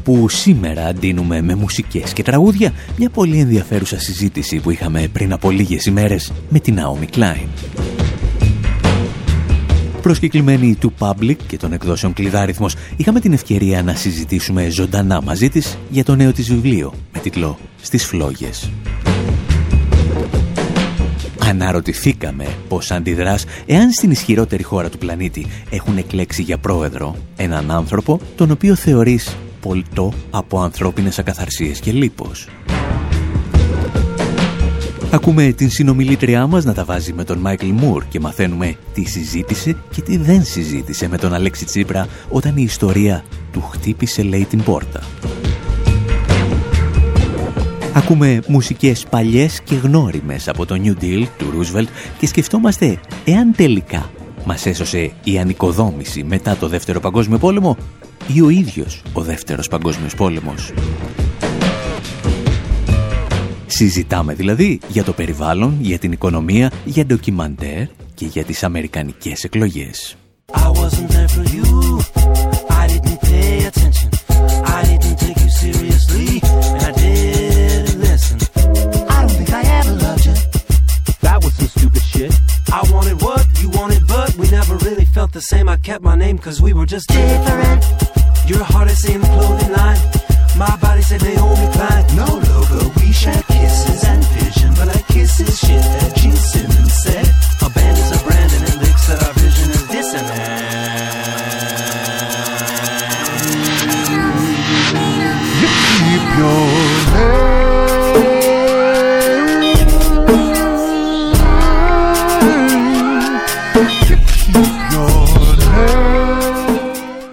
Όπου σήμερα αντίνουμε με μουσικές και τραγούδια μια πολύ ενδιαφέρουσα συζήτηση που είχαμε πριν από λίγες ημέρες με την Naomi Klein. Προσκεκλημένοι του Public και των εκδόσεων Κλειδάριθμος είχαμε την ευκαιρία να συζητήσουμε ζωντανά μαζί της για το νέο της βιβλίο με τίτλο «Στις φλόγες». Αναρωτηθήκαμε πώς αντιδράς εάν στην ισχυρότερη χώρα του πλανήτη έχουν εκλέξει για πρόεδρο έναν άνθρωπο τον οποίο θεωρείς πολτό από ανθρώπινες ακαθαρσίες και λίπος. Ακούμε την συνομιλήτριά μας να τα βάζει με τον Μάικλ Μουρ και μαθαίνουμε τι συζήτησε και τι δεν συζήτησε με τον Αλέξη Τσίπρα όταν η ιστορία του χτύπησε λέει την πόρτα. Ακούμε μουσικές παλιές και γνώριμες από το New Deal του Roosevelt και σκεφτόμαστε εάν τελικά μας έσωσε η ανοικοδόμηση μετά το Δεύτερο Παγκόσμιο Πόλεμο ή ο ίδιος ο Δεύτερος Παγκόσμιος Πόλεμος. Συζητάμε δηλαδή για το περιβάλλον, για την οικονομία, για ντοκιμαντέρ και για τις αμερικανικές εκλογές. I really felt the same. I kept my name cause we were just different. Your heart is in the clothing line. My body said Naomi Klein. No logo, we shared kisses and vision. But like kisses, shit that Gene Simmons said. A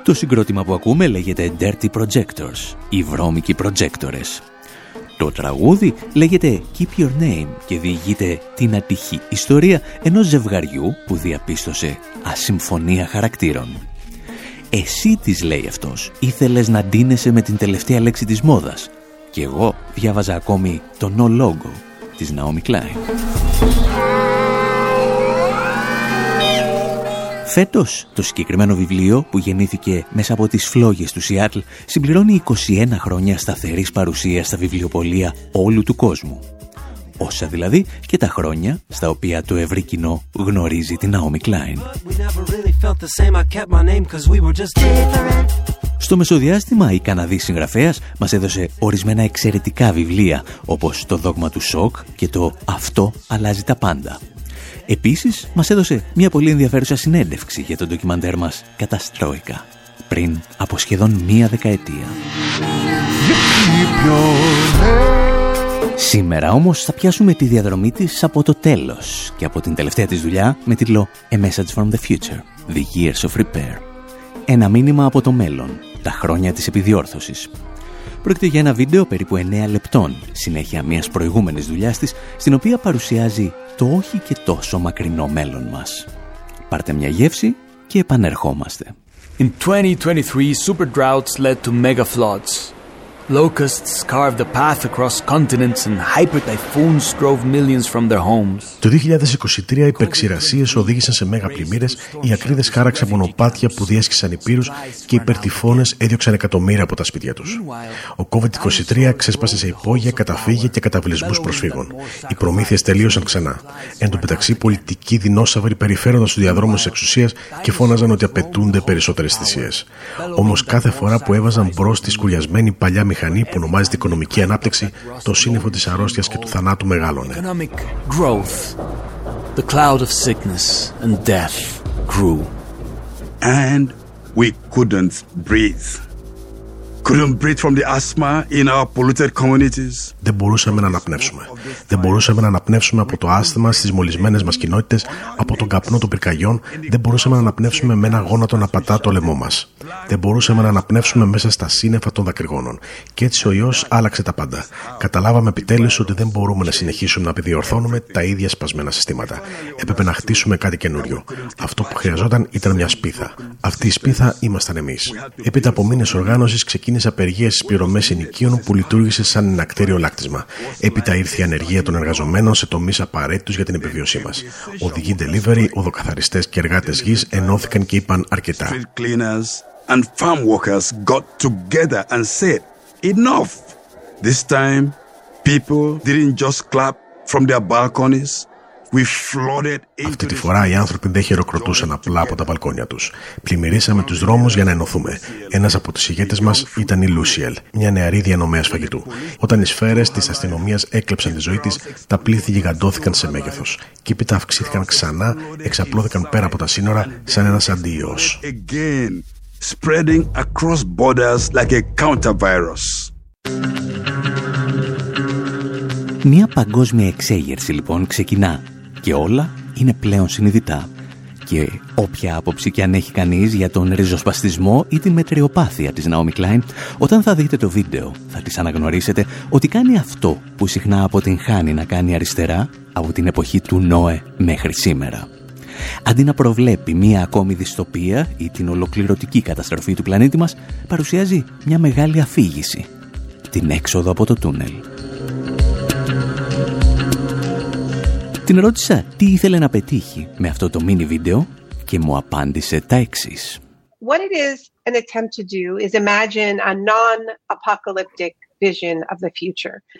Το συγκρότημα που ακούμε λέγεται Dirty Projectors, οι βρώμικοι προτζέκτορες. Το τραγούδι λέγεται Keep Your Name και διηγείται την ατυχή ιστορία ενός ζευγαριού που διαπίστωσε ασυμφωνία χαρακτήρων. Εσύ της λέει αυτός, ήθελες να ντύνεσαι με την τελευταία λέξη της μόδας και εγώ διάβαζα ακόμη το No Logo της Naomi Klein. Φέτος, το συγκεκριμένο βιβλίο που γεννήθηκε μέσα από τις φλόγες του Σιάτλ συμπληρώνει 21 χρόνια σταθερής παρουσίας στα βιβλιοπολία όλου του κόσμου. Όσα δηλαδή και τα χρόνια στα οποία το ευρύ κοινό γνωρίζει την Naomi Klein. Στο μεσοδιάστημα η Καναδής συγγραφέας μας έδωσε ορισμένα εξαιρετικά βιβλία όπως το δόγμα του σοκ και το «Αυτό αλλάζει τα πάντα» Επίσης, μας έδωσε μια πολύ ενδιαφέρουσα συνέντευξη για το ντοκιμαντέρ μας «Καταστρόικα» πριν από σχεδόν μία δεκαετία. Σήμερα όμως θα πιάσουμε τη διαδρομή της από το τέλος και από την τελευταία της δουλειά με τίτλο «A Message from the Future, The Years of Repair». Ένα μήνυμα από το μέλλον, τα χρόνια της επιδιόρθωσης. Πρόκειται για ένα βίντεο περίπου 9 λεπτών, συνέχεια μιας προηγούμενης δουλειάς της, στην οποία παρουσιάζει το όχι και τόσο μακρινό μέλλον μας. Πάρτε μια γεύση και επανερχόμαστε. In 2023, super droughts led to mega floods. Locusts carved a path across continents and hyper typhoons drove millions from their homes. Το 2023 οι υπερξηρασίε οδήγησαν σε μέγα πλημμύρες, οι ακρίδες χάραξαν μονοπάτια που διέσχισαν υπήρους και οι υπερτυφώνες έδιωξαν εκατομμύρια από τα σπίτια τους. Ο COVID-23 ξέσπασε σε υπόγεια, καταφύγια και καταβλισμούς προσφύγων. Οι προμήθειες τελείωσαν ξανά. Εν τω μεταξύ, πολιτικοί δεινόσαυροι περιφέρονταν στους διαδρόμους της εξουσίας και φώναζαν ότι απαιτούνται περισσότερες θυσίες. Όμως κάθε φορά που έβαζαν μπρος τη σκουλιασμένη παλιά μηχανή που ονομάζεται οικονομική ανάπτυξη, το σύννεφο της αρρώστιας και του θανάτου μεγάλωνε. The cloud of sickness and death grew. And we couldn't breathe. Δεν μπορούσαμε να αναπνεύσουμε. Δεν μπορούσαμε να αναπνεύσουμε από το άσθημα στις μολυσμένες μας κοινότητες, από τον καπνό των πυρκαγιών. Δεν μπορούσαμε να αναπνεύσουμε με ένα γόνατο να πατά το λαιμό μας. Δεν μπορούσαμε να αναπνεύσουμε μέσα στα σύννεφα των δακρυγόνων. Και έτσι ο ιός άλλαξε τα πάντα. Καταλάβαμε επιτέλους ότι δεν μπορούμε να συνεχίσουμε να επιδιορθώνουμε τα ίδια σπασμένα συστήματα. Έπρεπε να χτίσουμε κάτι καινούριο. Αυτό που χρειαζόταν ήταν μια σπίθα. Αυτή η σπίθα ήμασταν εμείς. Έπειτα από μήνε οργάνωσης ξεκίνησε απεργία στις πληρωμές ενοικίων που λειτουργήσε σαν ενακτέριο λάκτισμα. Έπειτα ήρθε η ανεργία των εργαζομένων σε τομείς απαραίτητους για την επιβίωσή μας. Οδηγοί delivery, οδοκαθαριστές και εργάτες γης ενώθηκαν και είπαν αρκετά. And farm workers got together and said, Enough! This time, people didn't just clap from their balconies. Αυτή τη φορά οι άνθρωποι δεν χειροκροτούσαν απλά από τα μπαλκόνια τους. Πλημμυρίσαμε τους δρόμους για να ενωθούμε. Ένας από τους ηγέτες μας ήταν η Λούσιελ, μια νεαρή διανομέα φαγητού. Όταν οι σφαίρες της αστυνομίας έκλεψαν τη ζωή της, τα πλήθη γιγαντώθηκαν σε μέγεθος. Και έπειτα αυξήθηκαν ξανά, εξαπλώθηκαν πέρα από τα σύνορα σαν ένας αντίος. Μια παγκόσμια εξέγερση λοιπόν ξεκινά και όλα είναι πλέον συνειδητά. Και όποια άποψη και αν έχει κανείς για τον ριζοσπαστισμό ή την μετριοπάθεια της Naomi Klein, όταν θα δείτε το βίντεο θα της αναγνωρίσετε ότι κάνει αυτό που συχνά αποτυγχάνει να κάνει αριστερά από την εποχή του Νόε μέχρι σήμερα. Αντί να προβλέπει μία ακόμη δυστοπία ή την ολοκληρωτική καταστροφή του πλανήτη μας, παρουσιάζει μια μεγάλη αφήγηση. Την έξοδο από το τούνελ. Την ρώτησα τι ήθελε να πετύχει με αυτό το mini βίντεο και μου απάντησε τα εξής. What it is an attempt to do is imagine a non-apocalyptic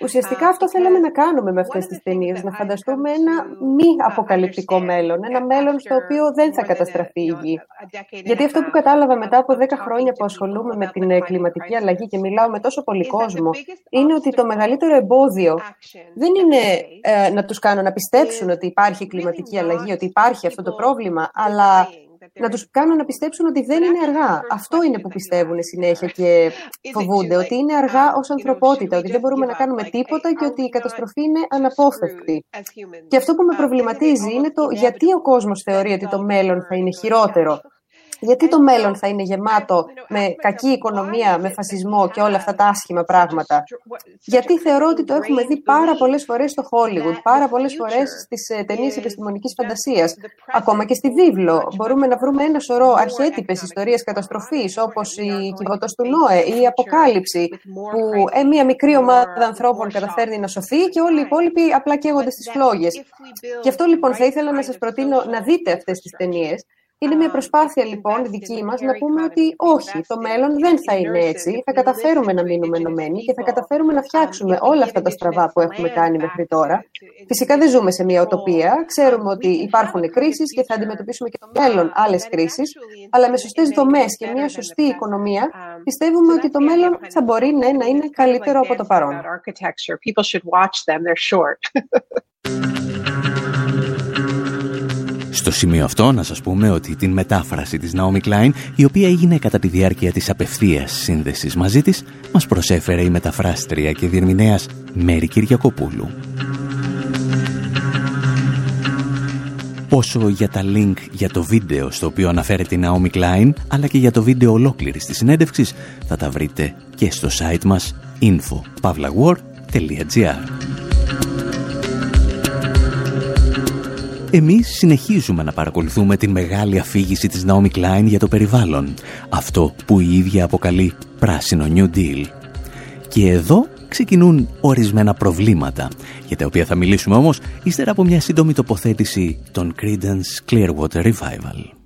Ουσιαστικά αυτό θέλαμε να κάνουμε με αυτές τις ταινίες, να φανταστούμε ένα μη αποκαλυπτικό μέλλον, ένα μέλλον στο οποίο δεν θα καταστραφεί η γη. Γιατί αυτό που κατάλαβα μετά από 10 χρόνια που ασχολούμαι με την κλιματική αλλαγή και μιλάω με τόσο πολύ κόσμο, είναι ότι το μεγαλύτερο εμπόδιο δεν είναι ε, να τους κάνω να πιστέψουν ότι υπάρχει κλιματική αλλαγή, ότι υπάρχει αυτό το πρόβλημα, αλλά να τους κάνουν να πιστέψουν ότι δεν είναι αργά. Αυτό είναι που πιστεύουν συνέχεια και φοβούνται, ότι είναι αργά ως ανθρωπότητα, ότι δεν μπορούμε να κάνουμε τίποτα και ότι η καταστροφή είναι αναπόφευκτη. Και αυτό που με προβληματίζει είναι το γιατί ο κόσμος θεωρεί ότι το μέλλον θα είναι χειρότερο γιατί το μέλλον θα είναι γεμάτο με κακή οικονομία, με φασισμό και όλα αυτά τα άσχημα πράγματα. Γιατί θεωρώ ότι το έχουμε δει πάρα πολλές φορές στο Hollywood, πάρα πολλές φορές στις ε, ταινίες επιστημονικής φαντασίας, ακόμα και στη βίβλο. Μπορούμε να βρούμε ένα σωρό αρχέτυπες ιστορίες καταστροφής, όπως η κυβωτός του Νόε ή η αποκάλυψη, που ε, μια μικρή ομάδα ανθρώπων καταφέρνει να σωθεί και όλοι οι υπόλοιποι απλά καίγονται στις φλόγες. Γι' αυτό λοιπόν θα ήθελα να σας προτείνω να δείτε αυτές τις ταινίες, είναι μια προσπάθεια λοιπόν δική μας να πούμε ότι όχι, το μέλλον δεν θα είναι έτσι, θα καταφέρουμε να μείνουμε ενωμένοι και θα καταφέρουμε να φτιάξουμε όλα αυτά τα στραβά που έχουμε κάνει μέχρι τώρα. Φυσικά δεν ζούμε σε μια οτοπία, ξέρουμε ότι υπάρχουν κρίσεις και θα αντιμετωπίσουμε και το μέλλον. άλλες κρίσεις, αλλά με σωστές δομές και μια σωστή οικονομία πιστεύουμε ότι το μέλλον θα μπορεί ναι, να είναι καλύτερο από το παρόν. Στο σημείο αυτό να σας πούμε ότι την μετάφραση της Naomi Klein, η οποία έγινε κατά τη διάρκεια της απευθείας σύνδεσης μαζί της, μας προσέφερε η μεταφράστρια και διερμηνέας Μέρη Κυριακοπούλου. Όσο για τα link για το βίντεο στο οποίο αναφέρεται η Naomi Klein, αλλά και για το βίντεο ολόκληρης της συνέντευξης, θα τα βρείτε και στο site μας info.pavlawar.gr. Εμείς συνεχίζουμε να παρακολουθούμε την μεγάλη αφήγηση της Naomi Klein για το περιβάλλον, αυτό που η ίδια αποκαλεί πράσινο New Deal. Και εδώ ξεκινούν ορισμένα προβλήματα, για τα οποία θα μιλήσουμε όμως ύστερα από μια σύντομη τοποθέτηση των Creedence Clearwater Revival.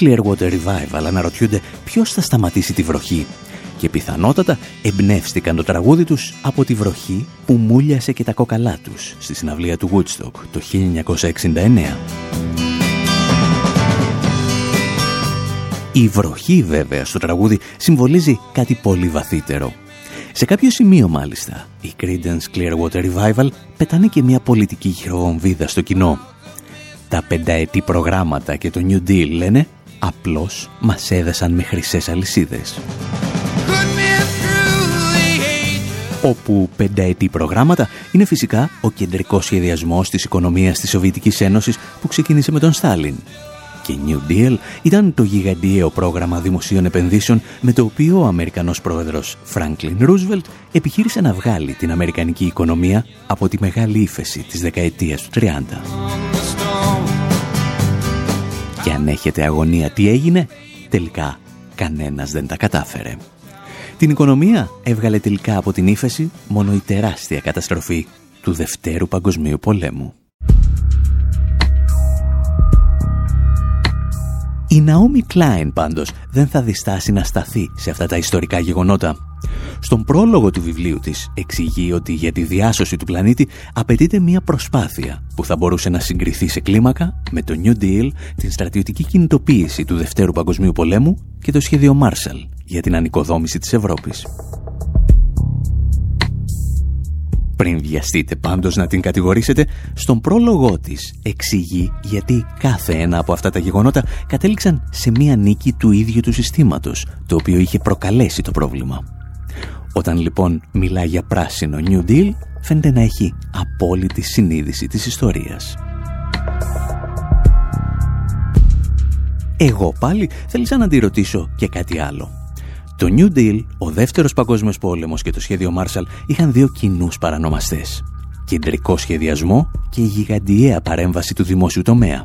Clearwater Revival αναρωτιούνται ποιος θα σταματήσει τη βροχή και πιθανότατα εμπνεύστηκαν το τραγούδι τους από τη βροχή που μούλιασε και τα κόκαλά τους στη συναυλία του Woodstock το 1969. Η βροχή βέβαια στο τραγούδι συμβολίζει κάτι πολύ βαθύτερο. Σε κάποιο σημείο μάλιστα, οι Creedence Clearwater Revival πετάνε και μια πολιτική χειροβομβίδα στο κοινό. Τα πενταετή προγράμματα και το New Deal λένε απλώς μας έδεσαν με χρυσές αλυσίδες. Put me through the ages. όπου πενταετή προγράμματα είναι φυσικά ο κεντρικός σχεδιασμός της οικονομίας της Σοβιετικής Ένωσης που ξεκίνησε με τον Στάλιν. Και New Deal ήταν το γιγαντιαίο πρόγραμμα δημοσίων επενδύσεων με το οποίο ο Αμερικανός πρόεδρος Franklin Roosevelt επιχείρησε να βγάλει την Αμερικανική οικονομία από τη μεγάλη ύφεση της δεκαετίας του 30. Και αν έχετε αγωνία τι έγινε, τελικά κανένας δεν τα κατάφερε. Την οικονομία έβγαλε τελικά από την ύφεση μόνο η τεράστια καταστροφή του Δευτέρου Παγκοσμίου Πολέμου. Η Ναόμι Κλάιν πάντως δεν θα διστάσει να σταθεί σε αυτά τα ιστορικά γεγονότα. Στον πρόλογο του βιβλίου της εξηγεί ότι για τη διάσωση του πλανήτη απαιτείται μια προσπάθεια που θα μπορούσε να συγκριθεί σε κλίμακα με το New Deal, την στρατιωτική κινητοποίηση του Δευτέρου Παγκοσμίου Πολέμου και το σχέδιο Marshall για την ανοικοδόμηση της Ευρώπης. Πριν βιαστείτε πάντως να την κατηγορήσετε, στον πρόλογό της εξηγεί γιατί κάθε ένα από αυτά τα γεγονότα κατέληξαν σε μία νίκη του ίδιου του συστήματος, το οποίο είχε προκαλέσει το πρόβλημα. Όταν λοιπόν μιλά για πράσινο New Deal, φαίνεται να έχει απόλυτη συνείδηση της ιστορίας. Εγώ πάλι θέλησα να τη ρωτήσω και κάτι άλλο. Το New Deal, ο δεύτερος παγκόσμιος πόλεμος και το σχέδιο Marshall είχαν δύο κοινούς παρανομαστές. Κεντρικό σχεδιασμό και η γιγαντιαία παρέμβαση του δημόσιου τομέα.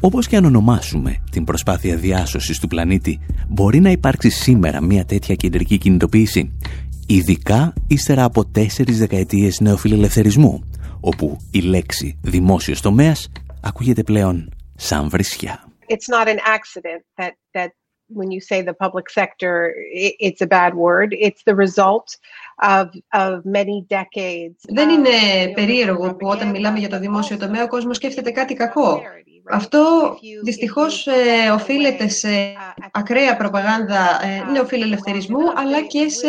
Όπως και αν ονομάσουμε την προσπάθεια διάσωσης του πλανήτη, μπορεί να υπάρξει σήμερα μια τέτοια κεντρική κινητοποίηση, ειδικά ύστερα από τέσσερις δεκαετίες νεοφιλελευθερισμού, όπου η λέξη δημόσιος τομέας ακούγεται πλέον σαν βρισιά. it's not an accident that that when you say the public sector i it's a bad word it's the result of of many decades Δεν of είναι neoliberal περίεργο που όταν μιλάμε για το δημόσιο τομέα ο κόσμος σκέφτεται κάτι κακό. Αυτό δυστυχώς ε, οφείλεται σε ακραία προπαγάνδα ε, νεοφιλελευθερισμού αλλά και σε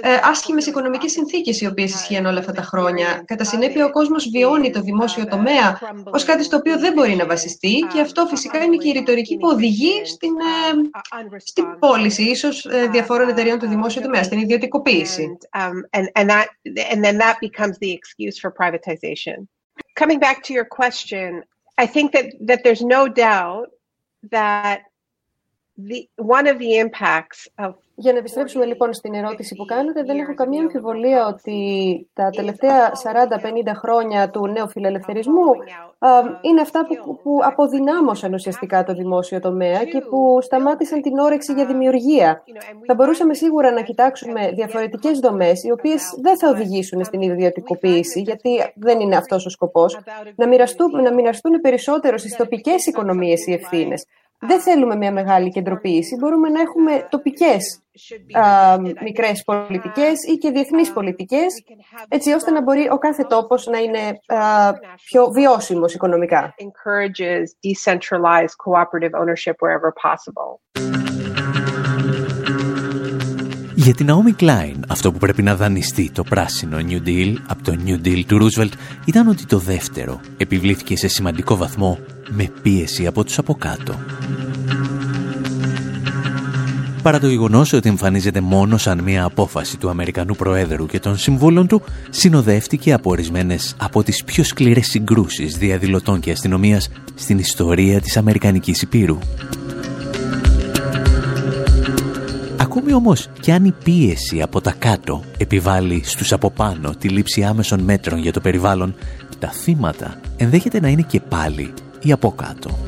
ε, άσχημες οικονομικές συνθήκες οι οποίες ισχύουν όλα αυτά τα χρόνια. Κατά συνέπεια ο κόσμος βιώνει το δημόσιο τομέα ως κάτι στο οποίο δεν μπορεί να βασιστεί και αυτό φυσικά είναι και η ρητορική που οδηγεί στην, ε, στην πώληση ίσως ε, διαφόρων εταιριών του δημόσιου τομέα, στην ιδιωτικοποίηση. and, um, and and that and then that becomes the excuse for privatization. Coming back to your question, I think that that there's no doubt that the one of the impacts of Για να επιστρέψουμε λοιπόν στην ερώτηση που κάνετε, δεν έχω καμία αμφιβολία ότι τα τελευταία 40-50 χρόνια του νέου φιλελευθερισμού α, είναι αυτά που, που αποδυνάμωσαν ουσιαστικά το δημόσιο τομέα και που σταμάτησαν την όρεξη για δημιουργία. Θα μπορούσαμε σίγουρα να κοιτάξουμε διαφορετικές δομές, οι οποίες δεν θα οδηγήσουν στην ιδιωτικοποίηση, γιατί δεν είναι αυτός ο σκοπός, να, μοιραστούν, να μοιραστούν περισσότερο στις τοπικές οικονομίες οι ευθύνες. Δεν θέλουμε μια μεγάλη κεντροποίηση, μπορούμε να έχουμε τοπικές α, μικρές πολιτικές ή και διεθνείς πολιτικές, έτσι ώστε να μπορεί ο κάθε τόπος να είναι α, πιο βιώσιμος οικονομικά. Για την Naomi Klein, αυτό που πρέπει να δανειστεί το πράσινο New Deal από το New Deal του Roosevelt ήταν ότι το δεύτερο επιβλήθηκε σε σημαντικό βαθμό με πίεση από τους από κάτω. Παρά το γεγονός ότι εμφανίζεται μόνο σαν μια απόφαση του Αμερικανού Προέδρου και των συμβούλων του, συνοδεύτηκε από ορισμένες από τις πιο σκληρές συγκρούσεις διαδηλωτών και αστυνομίας στην ιστορία της Αμερικανικής Υπήρου. Ακόμη όμως και αν η πίεση από τα κάτω επιβάλλει στους από πάνω τη λήψη άμεσων μέτρων για το περιβάλλον, τα θύματα ενδέχεται να είναι και πάλι οι από κάτω.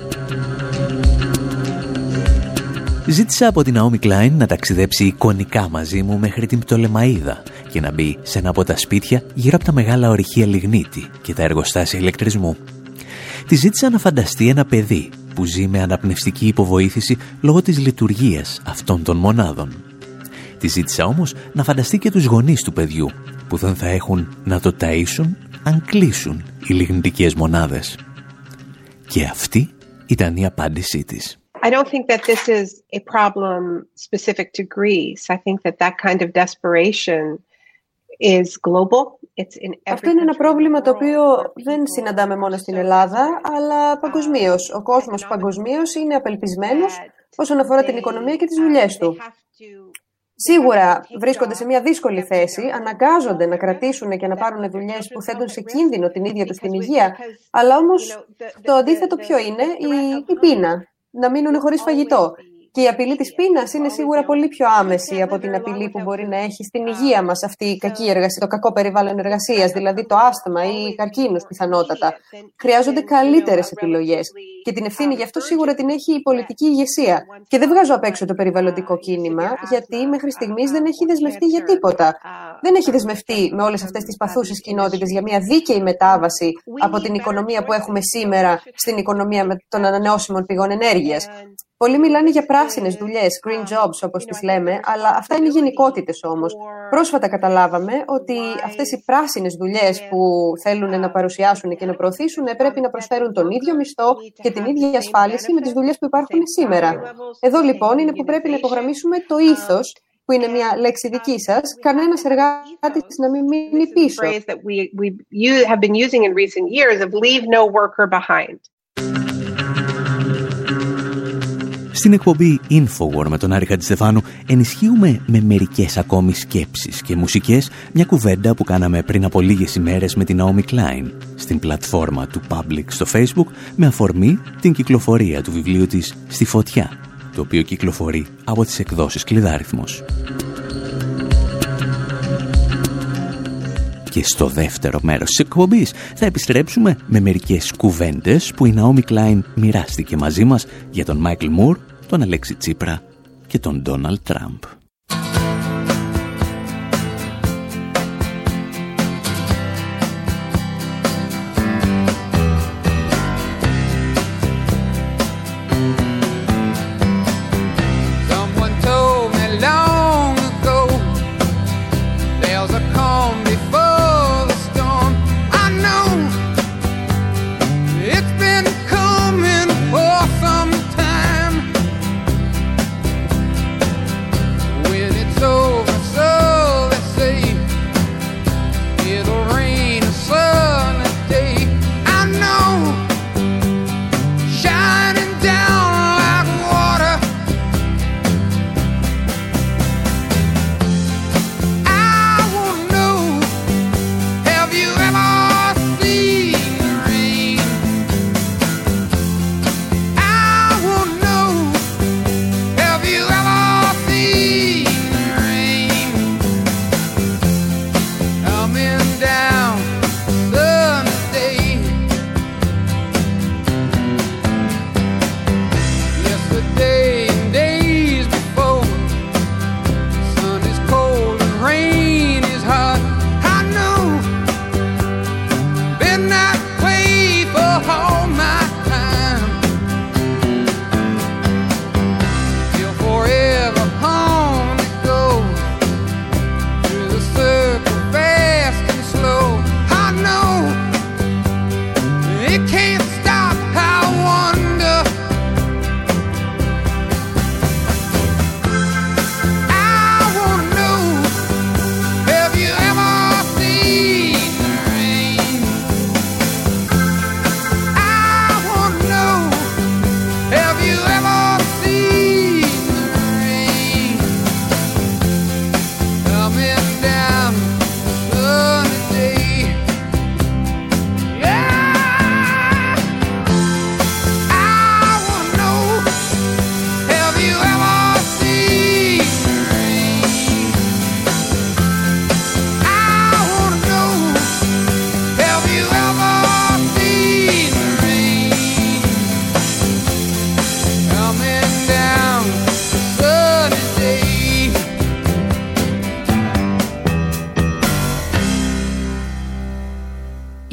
Ζήτησα από την Naomi Klein να ταξιδέψει εικονικά μαζί μου μέχρι την Πτολεμαίδα και να μπει σε ένα από τα σπίτια γύρω από τα μεγάλα ορυχεία λιγνίτη και τα εργοστάσια ηλεκτρισμού. Τη ζήτησα να φανταστεί ένα παιδί που ζει με αναπνευστική υποβοήθηση λόγω της λειτουργίας αυτών των μονάδων. Τη ζήτησα όμως να φανταστεί και τους γονείς του παιδιού που δεν θα έχουν να το ταΐσουν αν κλείσουν οι λιγνητικές μονάδες. Και αυτή ήταν η απάντησή της. I don't think that this is a problem specific to Greece. I think that that kind of desperation is global. It's in every Αυτό είναι ένα country πρόβλημα in the το world οποίο where δεν people συναντάμε μόνο στην so Ελλάδα, αλλά desperate, παγκοσμίως. um, Ο κόσμος economic παγκοσμίως είναι απελπισμένος that όσον αφορά την they, οικονομία και τις um, δουλειές they του. have to Σίγουρα βρίσκονται σε μια δύσκολη θέση, αναγκάζονται να κρατήσουν και να πάρουν δουλειές που θέτουν σε κίνδυνο την ίδια τους την υγεία. Αλλά όμως το αντίθετο ποιο είναι, η, η πείνα. Να μείνουν χωρίς φαγητό. Και η απειλή της πείνας είναι σίγουρα πολύ πιο άμεση από την απειλή που μπορεί να έχει στην υγεία μας αυτή η κακή εργασία, το κακό περιβάλλον εργασίας, δηλαδή το άσθμα ή καρκίνου πιθανότατα. Χρειάζονται καλύτερες επιλογές. Και την ευθύνη γι' αυτό σίγουρα την έχει η πολιτική ηγεσία. Και δεν βγάζω απ' έξω το περιβαλλοντικό κίνημα, γιατί μέχρι στιγμής δεν έχει δεσμευτεί για τίποτα. Δεν έχει δεσμευτεί με όλες αυτές τις παθούσες κοινότητες για μια δίκαιη μετάβαση από την οικονομία που έχουμε σήμερα στην οικονομία με- των ανανεώσιμων πηγών ενέργειας. Πολλοί μιλάνε για πράσινες δουλειές, green jobs όπως τις λέμε, αλλά αυτά είναι γενικότητες όμως. Πρόσφατα καταλάβαμε ότι αυτές οι πράσινες δουλειές που θέλουν να παρουσιάσουν και να προωθήσουν πρέπει να προσφέρουν τον ίδιο μισθό και την ίδια ασφάλιση με τις δουλειές που υπάρχουν σήμερα. Εδώ λοιπόν είναι που πρέπει να υπογραμμίσουμε το ήθος, που είναι μια λέξη δική σας, κανένας εργάτης να μην μείνει πίσω. Στην εκπομπή Infowar με τον Άρη Χατζηστεφάνου ενισχύουμε με μερικές ακόμη σκέψεις και μουσικές μια κουβέντα που κάναμε πριν από λίγες ημέρες με την Naomi Klein στην πλατφόρμα του Public στο Facebook με αφορμή την κυκλοφορία του βιβλίου της «Στη φωτιά» το οποίο κυκλοφορεί από τις εκδόσεις Κλειδάριθμος. Και στο δεύτερο μέρος της εκπομπής θα επιστρέψουμε με μερικές κουβέντες που η Naomi Klein μοιράστηκε μαζί μας για τον Michael Moore, τον Αλέξη Τσίπρα και τον Donald Τραμπ.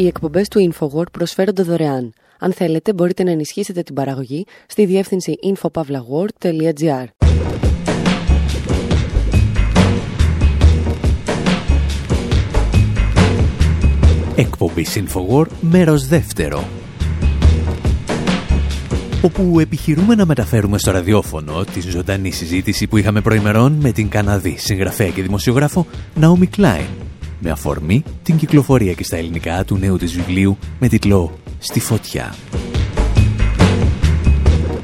Οι εκπομπές του InfoWord προσφέρονται δωρεάν. Αν θέλετε, μπορείτε να ενισχύσετε την παραγωγή στη διεύθυνση infopavlagor.gr. Εκπομπή InfoWord, μέρος δεύτερο. Όπου επιχειρούμε να μεταφέρουμε στο ραδιόφωνο τη ζωντανή συζήτηση που είχαμε προημερών με την Καναδή συγγραφέα και δημοσιογράφο Naomi Klein με αφορμή την κυκλοφορία και στα ελληνικά του νέου της βιβλίου με τίτλο «Στη φωτιά».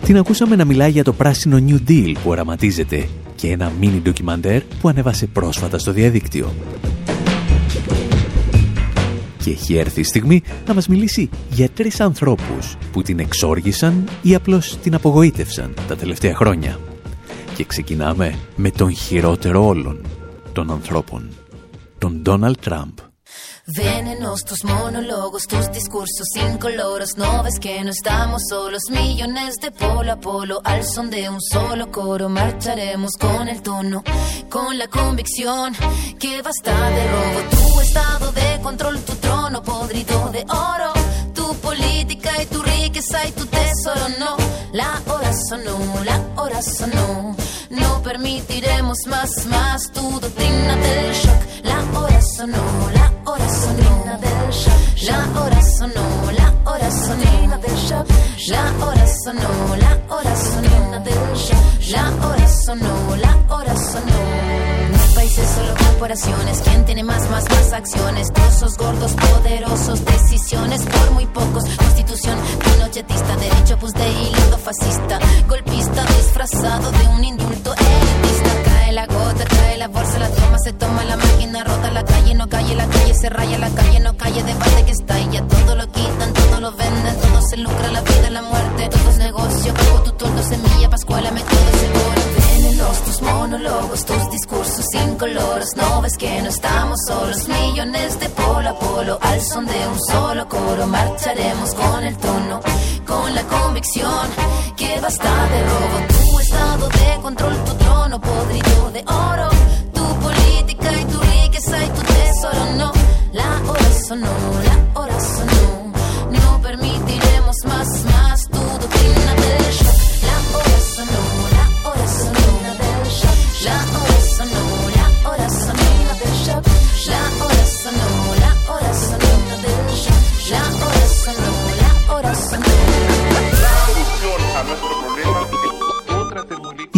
Την ακούσαμε να μιλάει για το πράσινο New Deal που οραματίζεται και ένα μίνι ντοκιμαντέρ που ανέβασε πρόσφατα στο διαδίκτυο. Και έχει έρθει η στιγμή να μας μιλήσει για τρεις ανθρώπους που την εξόργησαν ή απλώς την απογοήτευσαν τα τελευταία χρόνια. Και ξεκινάμε με τον χειρότερο όλων των ανθρώπων τον Donald Trump. Venenos tus monólogos, tus discursos incoloros. No ves que no estamos solos, millones de polo a polo. Al son de un solo coro, marcharemos con el tono, con la convicción que basta de robo. Tu estado de control, tu trono podrido de oro. Tu política y tu riqueza y tu tesoro, no. La hora sonó, la hora sonó. No permitiremos más, más tu doctrina del shock. La hora sonó, la hora sonó del shock. La hora sonó, la hora sonó del shock. La hora sonó, la hora sonó del shock. La hora sonó, la hora sonó. Países, solo corporaciones. ¿Quién tiene más, más, más acciones? Trozos gordos, poderosos, decisiones por muy pocos. Constitución pinochetista, derecho pues de hilo fascista. Golpista disfrazado de un indulto elitista. Cae la gota, cae la bolsa, la toma, se toma la máquina, rota la calle, no calle, la calle se raya, la calle no calle, debate que está y ya todo lo quitan, todo lo venden, todo se lucra, la vida, la muerte, todo es negocio, cojo tu tordo, semilla, pascuala, me todo seguro. Tus monólogos, tus discursos incoloros, no ves que no estamos solos, millones de polo a polo, al son de un solo coro, marcharemos con el tono, con la convicción que basta de robo, tu estado de control, tu trono podrido de oro, tu política y tu riqueza y tu tesoro, no, la hora sonó,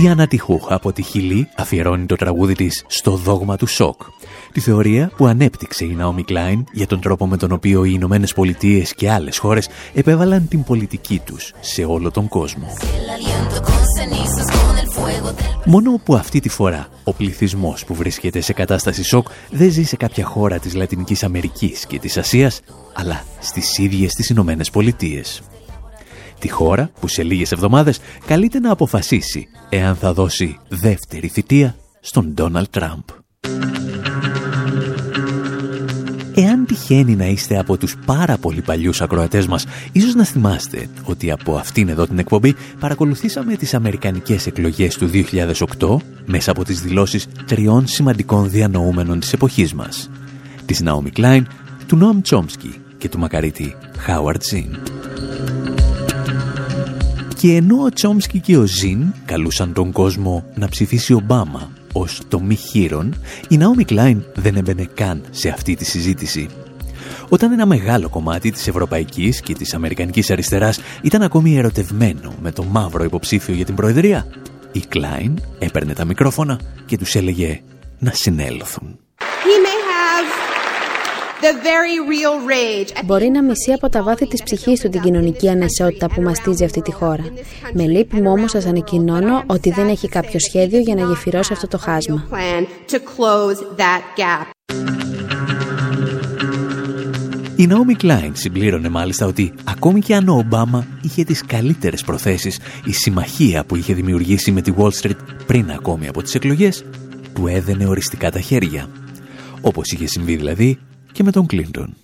Η Άννα Τιχούχ από τη Χιλή αφιερώνει το τραγούδι της στο δόγμα του σοκ. Τη θεωρία που ανέπτυξε η Ναόμι Κλάιν για τον τρόπο με τον οποίο οι Ηνωμένες Πολιτείες και άλλες χώρες επέβαλαν την πολιτική τους σε όλο τον κόσμο. Μόνο που αυτή τη φορά ο πληθυσμός που βρίσκεται σε κατάσταση σοκ δεν ζει σε κάποια χώρα της Λατινικής Αμερικής και της Ασίας, αλλά στις ίδιες τις Ηνωμένες Πολιτείες. Τη χώρα που σε λίγες εβδομάδες καλείται να αποφασίσει εάν θα δώσει δεύτερη θητεία στον Ντόναλτ Τραμπ. Εάν τυχαίνει να είστε από τους πάρα πολύ παλιούς ακροατές μας, ίσως να θυμάστε ότι από αυτήν εδώ την εκπομπή παρακολουθήσαμε τις αμερικανικές εκλογές του 2008 μέσα από τις δηλώσεις τριών σημαντικών διανοούμενων της εποχής μας. Της Naomi Klein, του Νόμ Τσόμσκι και του μακαρίτη Χάουαρτ Ζιν. Και ενώ ο Τσόμσκι και ο Ζιν καλούσαν τον κόσμο να ψηφίσει Ομπάμα ως το μη χείρον, η Ναόμι Κλάιν δεν έμπαινε καν σε αυτή τη συζήτηση. Όταν ένα μεγάλο κομμάτι της ευρωπαϊκής και της αμερικανικής αριστεράς ήταν ακόμη ερωτευμένο με το μαύρο υποψήφιο για την Προεδρία, η Κλάιν έπαιρνε τα μικρόφωνα και τους έλεγε να συνέλθουν. Μπορεί να μισεί από τα βάθη της ψυχής του την κοινωνική ανισότητα που μαστίζει αυτή τη χώρα. Με λύπη μου όμως σας ανακοινώνω ότι δεν έχει κάποιο σχέδιο για να γεφυρώσει αυτό το χάσμα. Η Ναόμι Κλάιν συμπλήρωνε μάλιστα ότι ακόμη και αν ο Ομπάμα είχε τις καλύτερες προθέσεις, η συμμαχία που είχε δημιουργήσει με τη Wall Street πριν ακόμη από τις εκλογές, του έδαινε οριστικά τα χέρια. Όπως είχε συμβεί δηλαδή και με τον Κλίντον.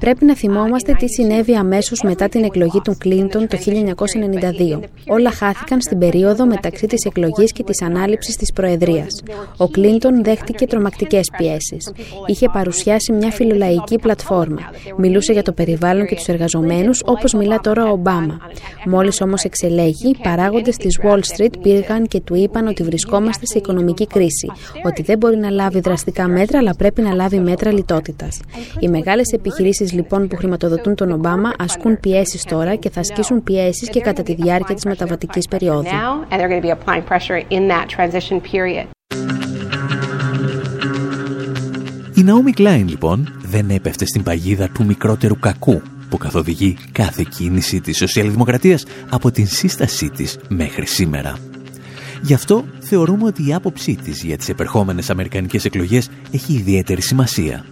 Πρέπει να θυμόμαστε τι συνέβη αμέσως μετά την εκλογή του Κλίντον το 1992. Όλα χάθηκαν στην περίοδο μεταξύ της εκλογής και της ανάληψης της Προεδρίας. Ο Κλίντον δέχτηκε τρομακτικές πιέσεις. Είχε παρουσιάσει μια φιλολαϊκή πλατφόρμα. Μιλούσε για το περιβάλλον και τους εργαζομένους όπως μιλά τώρα ο Ομπάμα. Μόλις όμως εξελέγει, οι παράγοντες της Wall Street πήγαν και του είπαν ότι βρισκόμαστε σε οικονομική κρίση, ότι δεν μπορεί να λάβει δραστικά μέτρα, αλλά πρέπει να λάβει μέτρα λιτότητας. Οι μεγάλες επιχειρήσεις λοιπόν που χρηματοδοτούν τον Ομπάμα ασκούν πιέσεις τώρα και θα ασκήσουν πιέσεις και κατά τη διάρκεια της μεταβατικής περίοδου. Η Ναόμι Κλάιν λοιπόν δεν έπεφτε στην παγίδα του μικρότερου κακού που καθοδηγεί κάθε κίνηση της σοσιαλδημοκρατίας από την σύστασή της μέχρι σήμερα. Γι' αυτό θεωρούμε ότι η άποψή της για τις επερχόμενες αμερικανικές εκλογές έχει ιδιαίτερη σημασία.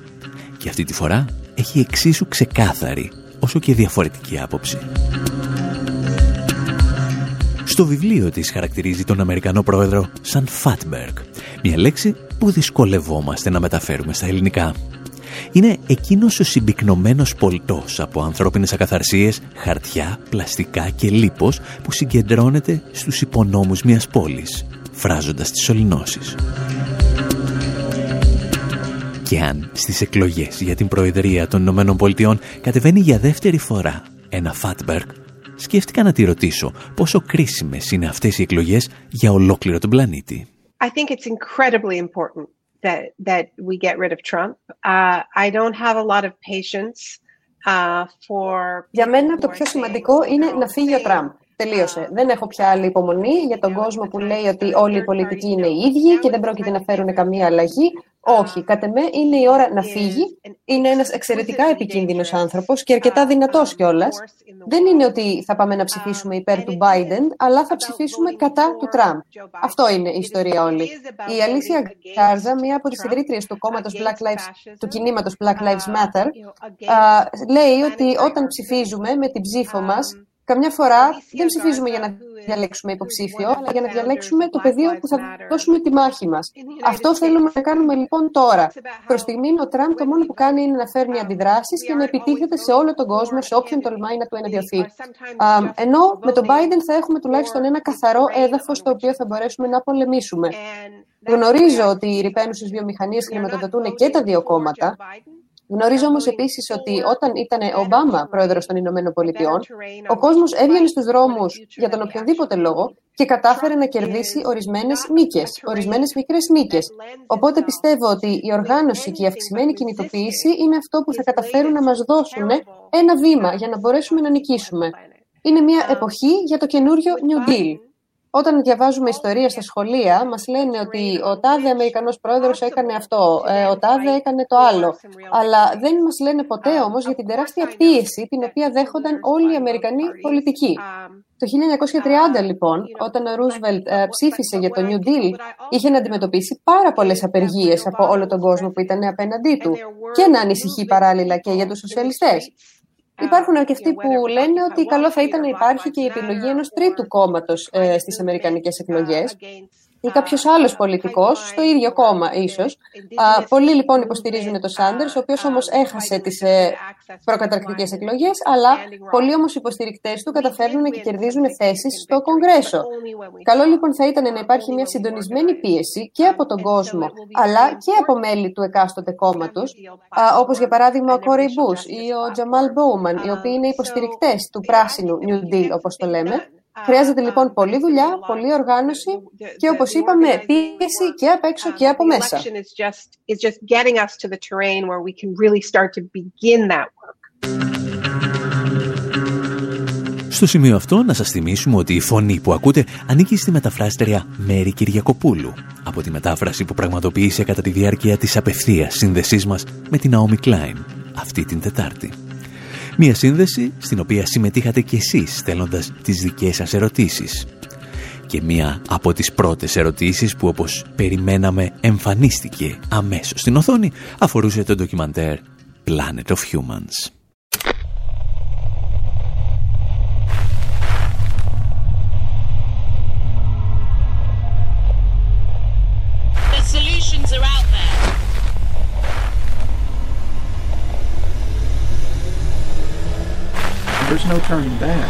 Και αυτή τη φορά έχει εξίσου ξεκάθαρη όσο και διαφορετική άποψη. Στο βιβλίο της χαρακτηρίζει τον Αμερικανό πρόεδρο σαν Fatberg, μια λέξη που δυσκολευόμαστε να μεταφέρουμε στα ελληνικά. Είναι εκείνος ο συμπυκνωμένος πολιτός από ανθρώπινες ακαθαρσίες, χαρτιά, πλαστικά και λίπος που συγκεντρώνεται στους υπονόμους μιας πόλης, φράζοντας τις σωληνώσεις. Και αν στις εκλογές για την Προεδρία των Ηνωμένων Πολιτειών κατεβαίνει για δεύτερη φορά ένα Φάτμπεργκ, σκέφτηκα να τη ρωτήσω πόσο κρίσιμες είναι αυτές οι εκλογές για ολόκληρο τον πλανήτη. I think it's incredibly important that that we get rid of Trump. Uh, I don't have a lot of patience uh, for. Για μένα το πιο σημαντικό είναι να φύγει ο Τραμπ. Τελείωσε. Δεν έχω πια άλλη υπομονή για τον κόσμο που λέει ότι όλοι οι πολιτικοί είναι οι ίδιοι και δεν πρόκειται να φέρουν καμία αλλαγή. Όχι, κατ' εμέ είναι η ώρα να φύγει. Είναι ένας εξαιρετικά επικίνδυνος άνθρωπος και αρκετά δυνατός κιόλας. Δεν είναι ότι θα πάμε να ψηφίσουμε υπέρ του Biden, αλλά θα ψηφίσουμε κατά του Τραμπ. Αυτό είναι η ιστορία όλη. Η Αλήθεια Γκάρζα, μία από τις ιδρύτριες του κόμματος Black Lives, του κινήματος Black Lives Matter, λέει ότι όταν ψηφίζουμε με την ψήφο μας, Καμιά φορά δεν ψηφίζουμε για να διαλέξουμε υποψήφιο, αλλά για να διαλέξουμε το πεδίο που θα δώσουμε τη μάχη μας. Αυτό θέλουμε να κάνουμε λοιπόν τώρα. Προς στιγμή, ο Τραμπ το μόνο που κάνει είναι να φέρνει αντιδράσεις και να επιτίθεται σε όλο τον κόσμο, σε όποιον τολμάει να του ενδιαφεί. Ενώ με τον Biden θα έχουμε τουλάχιστον ένα καθαρό έδαφος στο οποίο θα μπορέσουμε να πολεμήσουμε. Γνωρίζω ότι οι ρηπαίνουσες βιομηχανίες χρηματοδοτούν και τα δύο κόμματα, Γνωρίζω όμως επίσης ότι όταν ήταν ο Ομπάμα πρόεδρος των Ηνωμένων Πολιτειών, ο κόσμος έβγαινε στους δρόμους για τον οποιοδήποτε λόγο και κατάφερε να κερδίσει ορισμένες νίκες, ορισμένες μικρές νίκες. Οπότε πιστεύω ότι η οργάνωση και η αυξημένη κινητοποίηση είναι αυτό που θα καταφέρουν να μας δώσουν ένα βήμα για να μπορέσουμε να νικήσουμε. Είναι μια εποχή για το καινούριο New Deal. Όταν διαβάζουμε ιστορία στα σχολεία, μας λένε ότι ο τάδε Αμερικανός πρόεδρος έκανε αυτό, ε, ο τάδε έκανε το άλλο. Αλλά δεν μας λένε ποτέ όμως για την τεράστια πίεση την οποία δέχονταν όλοι οι Αμερικανοί πολιτικοί. Το 1930 λοιπόν, όταν ο Ρούσβελτ ε, ψήφισε για το New Deal, είχε να αντιμετωπίσει πάρα πολλές απεργίες από όλο τον κόσμο που ήταν απέναντί του και να ανησυχεί παράλληλα και για τους σοσιαλιστές. Υπάρχουν αρκετοί που λένε ότι καλό θα ήταν να υπάρχει και η επιλογή ενός τρίτου κόμματος ε, στις αμερικανικές εκλογές ή κάποιος άλλος πολιτικός, στο ίδιο κόμμα ίσως. Πολλοί λοιπόν υποστηρίζουν τον Σάντερς, ο οποίος όμως έχασε τις ε, προκαταρκτικές εκλογές, αλλά πολλοί όμως υποστηρικτές του καταφέρνουν και κερδίζουν θέσεις στο Κογκρέσο. Καλό λοιπόν θα ήταν να υπάρχει μια συντονισμένη πίεση και από τον κόσμο, αλλά και από μέλη του εκάστοτε κόμματος, όπως για παράδειγμα ο Κόρεϊ Μπούς ή ο Τζαμάλ Μπόουμαν, οι οποίοι είναι υποστηρικτές του πράσινου New Deal, όπως το λέμε. Χρειάζεται λοιπόν πολλή δουλειά, πολλή οργάνωση και όπως είπαμε πίεση και απ' έξω και από μέσα. Στο σημείο αυτό να σας θυμίσουμε ότι η φωνή που ακούτε ανήκει στη μεταφράστερια Μέρη Κυριακοπούλου από τη μετάφραση που πραγματοποίησε κατά τη διάρκεια της απευθείας σύνδεσής μας με την Naomi Klein αυτή την Τετάρτη. Μία σύνδεση στην οποία συμμετείχατε κι εσείς στέλνοντας τις δικές σας ερωτήσεις. Και μία από τις πρώτες ερωτήσεις που όπως περιμέναμε εμφανίστηκε αμέσως στην οθόνη αφορούσε το ντοκιμαντέρ Planet of Humans. Turning back.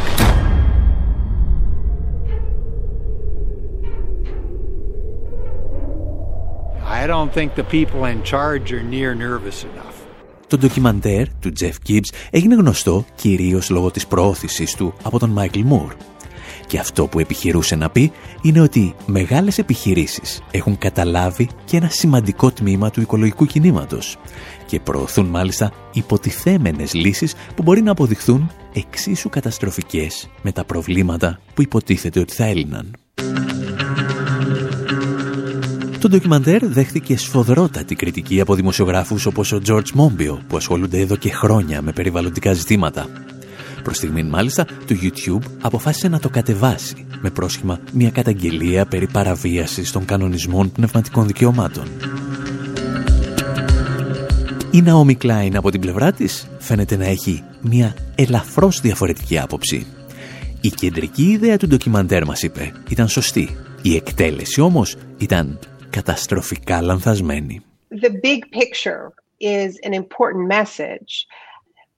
I don't think the people in charge are near nervous enough. Το ντοκιμαντέρ του Jeff Gibbs έγινε γνωστό κυρίως λόγω της προώθησης του από τον Michael Moore. Και αυτό που επιχειρούσε να πει είναι ότι μεγάλες επιχειρήσεις έχουν καταλάβει και ένα σημαντικό τμήμα του οικολογικού κινήματος και προωθούν μάλιστα υποτιθέμενες λύσεις που μπορεί να αποδειχθούν εξίσου καταστροφικές με τα προβλήματα που υποτίθεται ότι θα έλυναν. Το ντοκιμαντέρ δέχθηκε σφοδρότατη κριτική από δημοσιογράφους όπως ο George Monbiot που ασχολούνται εδώ και χρόνια με περιβαλλοντικά ζητήματα. Προς στιγμήν μάλιστα το YouTube αποφάσισε να το κατεβάσει με πρόσχημα μια καταγγελία περί παραβίασης των κανονισμών πνευματικών δικαιωμάτων. Η Naomi Klein από την πλευρά της φαίνεται να έχει μια ελαφρώς διαφορετική άποψη. Η κεντρική ιδέα του ντοκιμαντέρ μας είπε ήταν σωστή. Η εκτέλεση όμως ήταν καταστροφικά λανθασμένη. The big picture is an important message,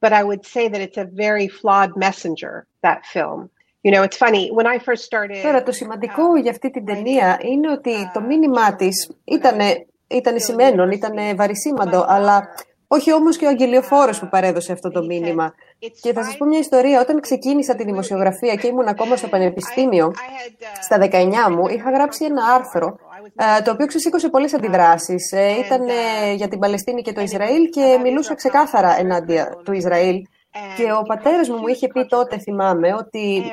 but I would say that it's a very flawed messenger, that film. You know, it's funny, when I first started... Τώρα, το σημαντικό για αυτή την ταινία είναι ότι το μήνυμά της ήταν, ήταν σημαίνον, ήταν βαρισίμαντο, αλλά όχι όμως και ο αγγελιοφόρος που παρέδωσε αυτό το μήνυμα. Και θα σας πω μια ιστορία. Όταν ξεκίνησα τη δημοσιογραφία και ήμουν ακόμα στο πανεπιστήμιο, στα 19 μου, είχα γράψει ένα άρθρο το οποίο ξεσήκωσε πολλές αντιδράσεις. Ήταν για την Παλαιστίνη και το Ισραήλ και μιλούσα ξεκάθαρα ενάντια του Ισραήλ. Και ο πατέρας μου μου είχε πει τότε, θυμάμαι, ότι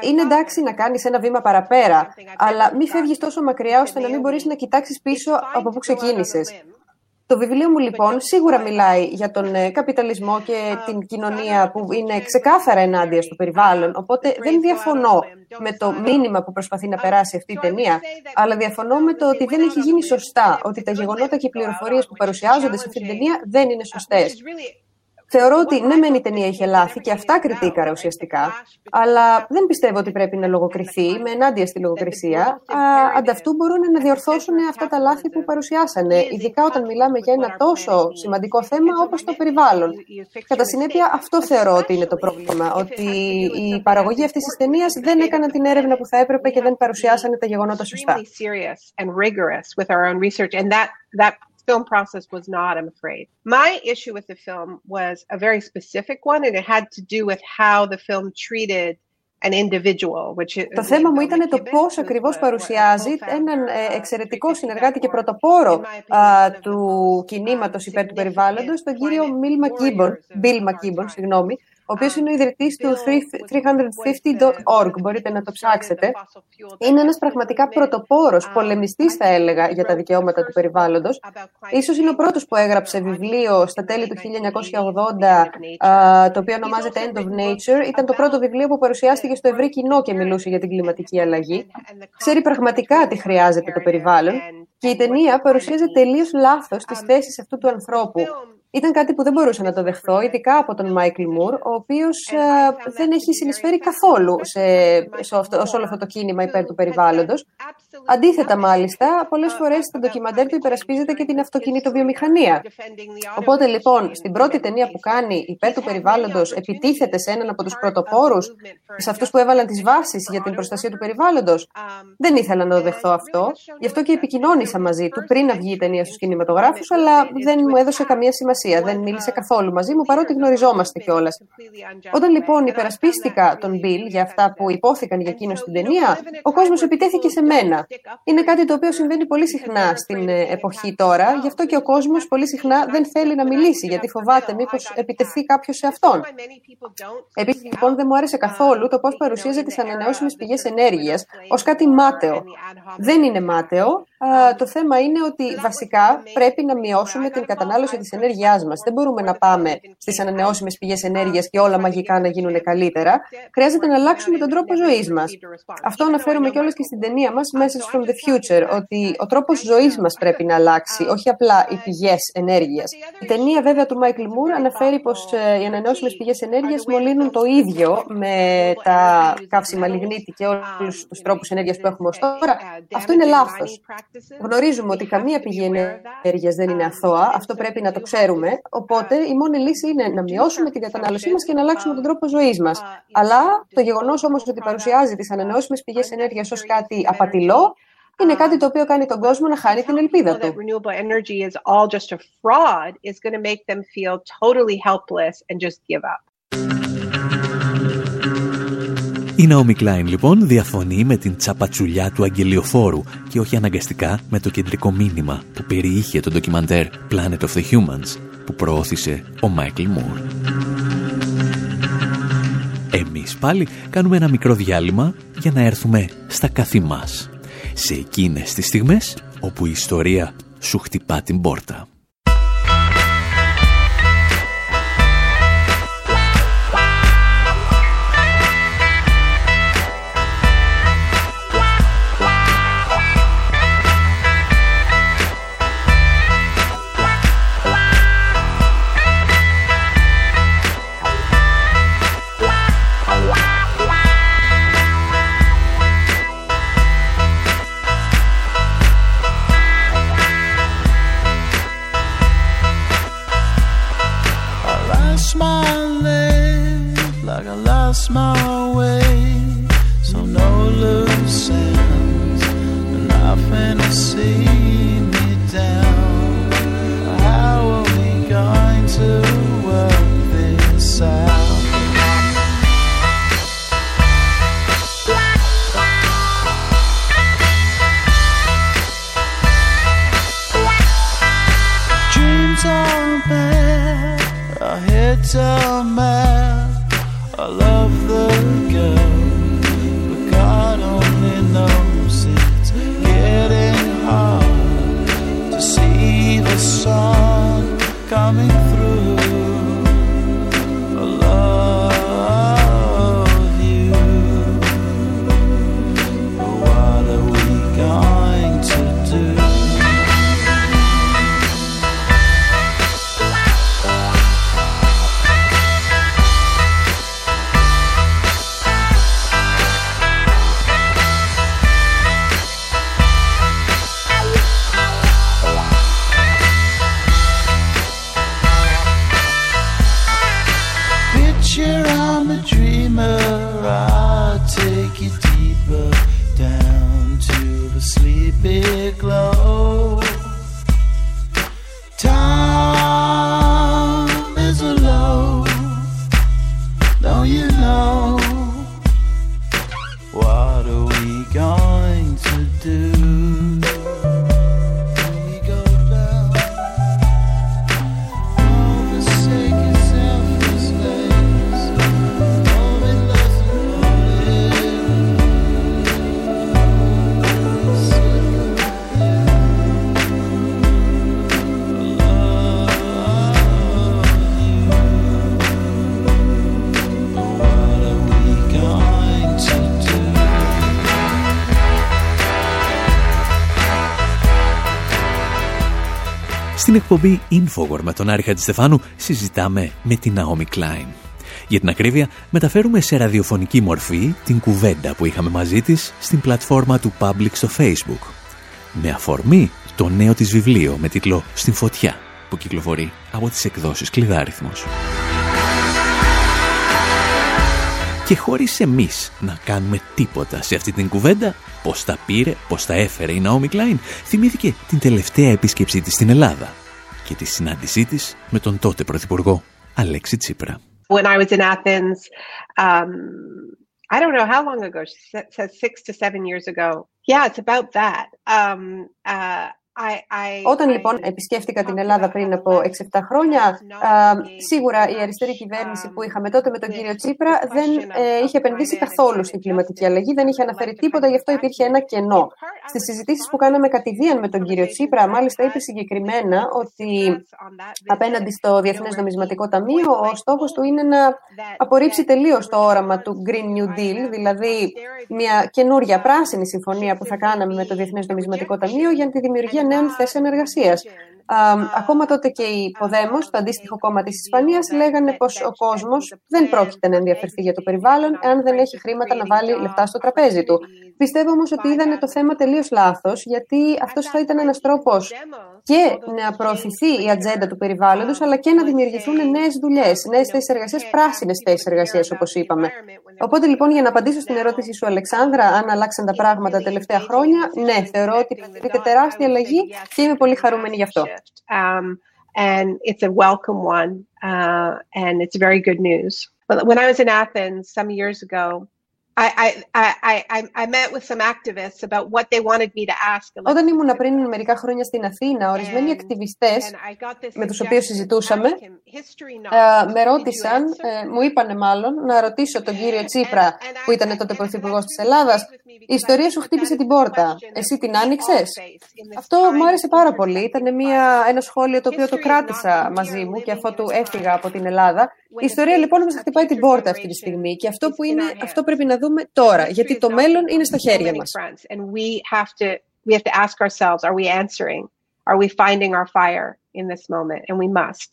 είναι εντάξει να κάνεις ένα βήμα παραπέρα, αλλά μην φεύγεις τόσο μακριά ώστε να μην μπορείς να κοιτάξεις πίσω από πού ξεκίνησες. Το βιβλίο μου λοιπόν σίγουρα μιλάει για τον ε, καπιταλισμό και την κοινωνία που είναι ξεκάθαρα ενάντια στο περιβάλλον, οπότε δεν διαφωνώ με το μήνυμα που προσπαθεί να περάσει αυτή η ταινία, αλλά διαφωνώ με το ότι δεν έχει γίνει σωστά, ότι τα γεγονότα και οι πληροφορίες που παρουσιάζονται σε αυτή την ταινία δεν είναι σωστές. Θεωρώ ότι ναι, μεν η ταινία είχε λάθη και αυτά κριτήκαρα ουσιαστικά, αλλά δεν πιστεύω ότι πρέπει να λογοκριθεί με ενάντια στη λογοκρισία. Ανταυτού μπορούν να διορθώσουν αυτά τα λάθη που παρουσιάσανε, ειδικά όταν μιλάμε για ένα τόσο σημαντικό θέμα όπως το περιβάλλον. Κατά συνέπεια, αυτό θεωρώ ότι είναι το πρόβλημα, ότι η παραγωγή αυτής της ταινίας δεν έκαναν την έρευνα που θα έπρεπε και δεν παρουσιάσανε τα γεγονότα σωστά. I'm afraid. Το θέμα μου ήταν το πώς ακριβώς παρουσιάζει έναν ε, εξαιρετικό συνεργάτη και πρωτοπόρο του κινήματος υπέρ του περιβάλλοντος τον κύριο Μπιλ συγγνώμη, ο οποίος είναι ο ιδρυτής του 350.org, μπορείτε να το ψάξετε. Είναι ένας πραγματικά πρωτοπόρος, πολεμιστής θα έλεγα, για τα δικαιώματα του περιβάλλοντος. Ίσως είναι ο πρώτος που έγραψε βιβλίο στα τέλη του 1980, το οποίο ονομάζεται End of Nature. Ήταν το πρώτο βιβλίο που παρουσιάστηκε στο ευρύ κοινό και μιλούσε για την κλιματική αλλαγή. Ξέρει πραγματικά τι χρειάζεται το περιβάλλον. Και η ταινία παρουσίαζε τελείως λάθος τις θέσεις αυτού του ανθρώπου ήταν κάτι που δεν μπορούσα να το δεχθώ, ειδικά από τον Μάικλ Μουρ, ο οποίος ε, δεν έχει συνεισφέρει καθόλου σε, σε, αυτό, σε όλο αυτό το κίνημα υπέρ του περιβάλλοντος. Αντίθετα, μάλιστα, πολλές φορές στα ντοκιμαντέρ του υπερασπίζεται και την αυτοκινητοβιομηχανία. Οπότε, λοιπόν, στην πρώτη ταινία που κάνει υπέρ του περιβάλλοντος, επιτίθεται σε έναν από τους πρωτοπόρους, σε αυτούς που έβαλαν τις βάσεις για την προστασία του περιβάλλοντος. Δεν ήθελα να το δεχθώ αυτό. Γι' αυτό και επικοινώνησα μαζί του πριν να βγει η ταινία στους κινηματογράφους, αλλά δεν μου έδωσε καμία σημασία δεν μίλησε καθόλου μαζί μου, παρότι γνωριζόμαστε κιόλας. Όταν λοιπόν υπερασπίστηκα τον Μπιλ για αυτά που υπόθηκαν για εκείνο στην ταινία, ο κόσμος επιτέθηκε σε μένα. Είναι κάτι το οποίο συμβαίνει πολύ συχνά στην ε, εποχή τώρα, γι' αυτό και ο κόσμος πολύ συχνά δεν θέλει να μιλήσει, γιατί φοβάται μήπως επιτεθεί κάποιος σε αυτόν. Επίσης, λοιπόν, δεν μου άρεσε καθόλου το πώς παρουσίαζε τις ανανεώσιμες πηγές ενέργειας ως κάτι μάταιο. Δεν είναι μάταιο. Το θέμα είναι ότι βασικά πρέπει να μειώσουμε την κατανάλωση της ενέργειάς δεν μπορούμε να πάμε στις ανανεώσιμες πηγές ενέργειας και όλα μαγικά να γίνουν καλύτερα. Χρειάζεται να αλλάξουμε τον τρόπο ζωής μας. Αυτό αναφέρουμε κιόλας και στην ταινία μας, Message from the Future, ότι ο τρόπος ζωής μας πρέπει να αλλάξει, όχι απλά οι πηγές ενέργειας. Η ταινία βέβαια του Michael Moore αναφέρει πως ε, οι ανανεώσιμες πηγές ενέργειας μολύνουν το ίδιο με τα καύσιμα λιγνίτη και όλους τους τρόπους ενέργειας που έχουμε ως τώρα. Αυτό είναι λάθος. Γνωρίζουμε ότι καμία πηγή ενέργειας δεν είναι αθώα, αυτό πρέπει να το ξέρουμε. Οπότε η μόνη λύση είναι να μειώσουμε την κατανάλωσή μας και να αλλάξουμε τον τρόπο ζωής μας. Αλλά το γεγονός όμως ότι παρουσιάζει τις ανανεώσιμες πηγές ενέργειας ως κάτι απατηλό είναι κάτι το οποίο κάνει τον κόσμο να χάνει την ελπίδα του. Η Naomi Klein λοιπόν διαφωνεί με την τσαπατσουλιά του αγγελιοφόρου και όχι αναγκαστικά με το κεντρικό μήνυμα που περιείχε το ντοκιμαντέρ Planet of the Humans που προώθησε ο Μάικλ Μουρ. Εμείς πάλι κάνουμε ένα μικρό διάλειμμα για να έρθουμε στα καθημάς σε εκείνες τις στιγμές όπου η ιστορία σου χτυπά την πόρτα. Στην εκπομπή Infowar με τον Άρη Χατζηστεφάνου συζητάμε με την Naomi Klein. Για την ακρίβεια, μεταφέρουμε σε ραδιοφωνική μορφή την κουβέντα που είχαμε μαζί της στην πλατφόρμα του Public στο Facebook. Με αφορμή το νέο της βιβλίο με τίτλο «Στην φωτιά» που κυκλοφορεί από τις εκδόσεις Κλειδάριθμος. Και χωρίς εμείς να κάνουμε τίποτα σε αυτή την κουβέντα, πώς τα πήρε, πώς τα έφερε η Naomi Klein, θυμήθηκε την τελευταία επίσκεψή της στην Ελλάδα και τη συνάντησή της με τον τότε Πρωθυπουργό Αλέξη Τσίπρα. When I was in Athens, um, I don't know how long ago, she said six to seven years ago. Yeah, it's about that. Um, uh, όταν λοιπόν επισκέφτηκα την Ελλάδα πριν από 6-7 χρόνια, σίγουρα η αριστερή κυβέρνηση που είχαμε τότε με τον κύριο Τσίπρα δεν ε, είχε επενδύσει καθόλου στην κλιματική αλλαγή, δεν είχε αναφέρει τίποτα, γι' αυτό υπήρχε ένα κενό. Στις συζητήσεις που κάναμε κατηδίαν με τον κύριο Τσίπρα, μάλιστα είπε συγκεκριμένα ότι απέναντι στο Διεθνές Νομισματικό Ταμείο, ο στόχος του είναι να απορρίψει τελείως το όραμα του Green New Deal, δηλαδή μια καινούρια πράσινη συμφωνία που θα κάναμε με το Διεθνές Νομισματικό Ταμείο για τη δημιουργία νέων θέσεων εργασία. ακόμα τότε και οι Ποδέμος, το αντίστοιχο κόμμα της Ισπανίας, λέγανε πως ο κόσμος δεν πρόκειται να ενδιαφερθεί για το περιβάλλον εάν δεν έχει χρήματα να βάλει λεφτά στο τραπέζι του. Πιστεύω όμως ότι είδανε το θέμα τελείως λάθος, γιατί αυτός θα ήταν ένας τρόπος και να προωθηθεί η ατζέντα του περιβάλλοντος, αλλά και να δημιουργηθούν νέες δουλειές, νέες θέσεις εργασίας, πράσινες θέσεις εργασίας, όπως είπαμε. Οπότε λοιπόν, για να απαντήσω στην ερώτηση σου, Αλεξάνδρα, αν αλλάξαν τα πράγματα τα τελευταία χρόνια, ναι, θεωρώ ότι υπήρχε τεράστια αλλαγή και είμαι πολύ χαρούμενη γι' αυτό. Um, and it's a welcome one, uh, and it's very good news. But When I was in Athens some years ago, όταν ήμουν πριν μερικά χρόνια στην Αθήνα, ορισμένοι ακτιβιστές με τους οποίους συζητούσαμε ε, με ρώτησαν, ε, μου είπανε μάλλον, να ρωτήσω τον κύριο Τσίπρα που ήταν τότε πρωθυπουργός της Ελλάδας η ιστορία σου χτύπησε την πόρτα. Εσύ την άνοιξες; Αυτό μου άρεσε πάρα πολύ. Ήταν μια, ένα σχόλιο το οποίο το κράτησα μαζί μου και αφού του έφυγα από την Ελλάδα. Η ιστορία λοιπόν μας χτυπάει την πόρτα αυτή τη στιγμή και αυτό που είναι, αυτό πρέπει να δούμε τώρα, γιατί το μέλλον είναι στα χέρια μας. We have to ask ourselves, are we answering? Are we finding our fire in this moment? And we must.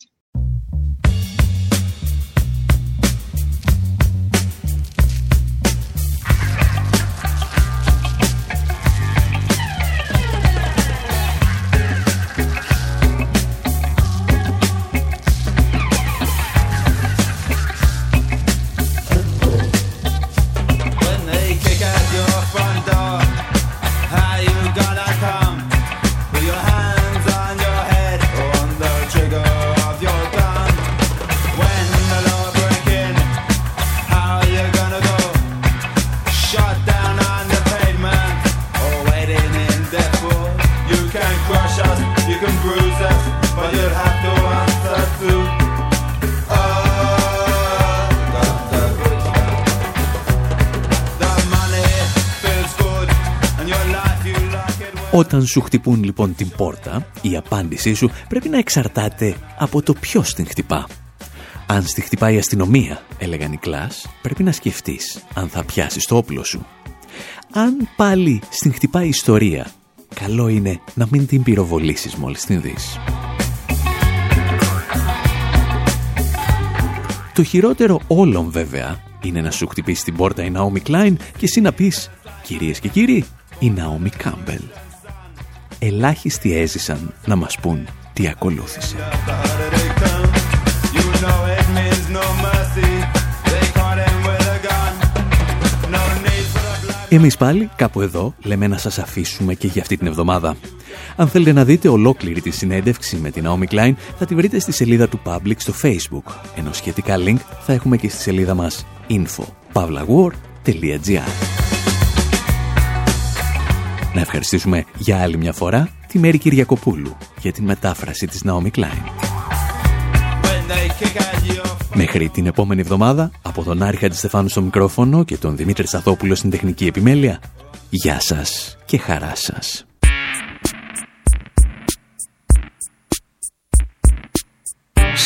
Όταν σου χτυπούν λοιπόν την πόρτα, η απάντησή σου πρέπει να εξαρτάται από το ποιος την χτυπά. Αν στη χτυπάει η αστυνομία, έλεγαν οι κλάς, πρέπει να σκεφτείς αν θα πιάσεις το όπλο σου. Αν πάλι στην χτυπάει η ιστορία, καλό είναι να μην την πυροβολήσεις μόλις την δεις. Το χειρότερο όλων βέβαια είναι να σου χτυπήσει την πόρτα η Naomi Klein και εσύ να πεις «Κυρίες και κύριοι, η Naomi Campbell» ελάχιστοι έζησαν να μας πούν τι ακολούθησε. Εμείς πάλι κάπου εδώ λέμε να σας αφήσουμε και για αυτή την εβδομάδα. Αν θέλετε να δείτε ολόκληρη τη συνέντευξη με την Naomi Klein θα τη βρείτε στη σελίδα του Public στο Facebook, ενώ σχετικά link θα έχουμε και στη σελίδα μας info.pavlawar.gr να ευχαριστήσουμε για άλλη μια φορά τη Μέρη Κυριακοπούλου για την μετάφραση της Naomi Klein. Μέχρι την επόμενη εβδομάδα, από τον Άρη Χατζηστεφάνου στο μικρόφωνο και τον Δημήτρη Σαθόπουλο στην τεχνική επιμέλεια, γεια σας και χαρά σας.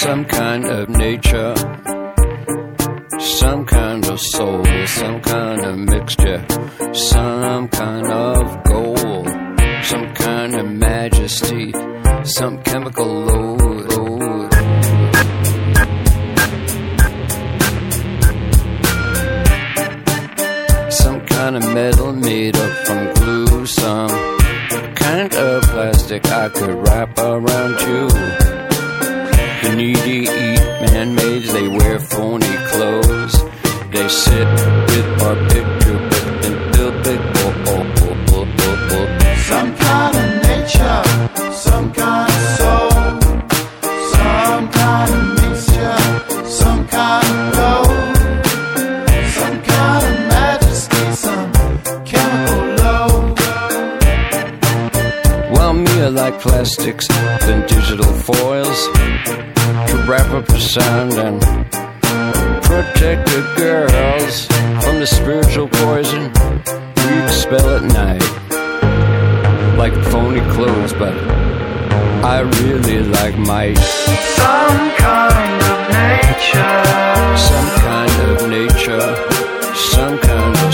Some kind of nature Some kind of soul, some kind of mixture, some kind of gold, some kind of majesty, some chemical load. Some kind of metal made up from glue, some kind of plastic I could wrap around you. The needy eat man-made, they wear phony. They sit with our picture book and build big oh, oh, oh, oh. Some kind of nature, some kind of soul, some kind of mixture, some kind of gold, some kind of majesty, some chemical load. Well, me, I like plastics than digital foils to wrap up the sound and protect the girls from the spiritual poison we expel at night. Like phony clothes, but I really like might. Some kind of nature. Some kind of nature. Some kind of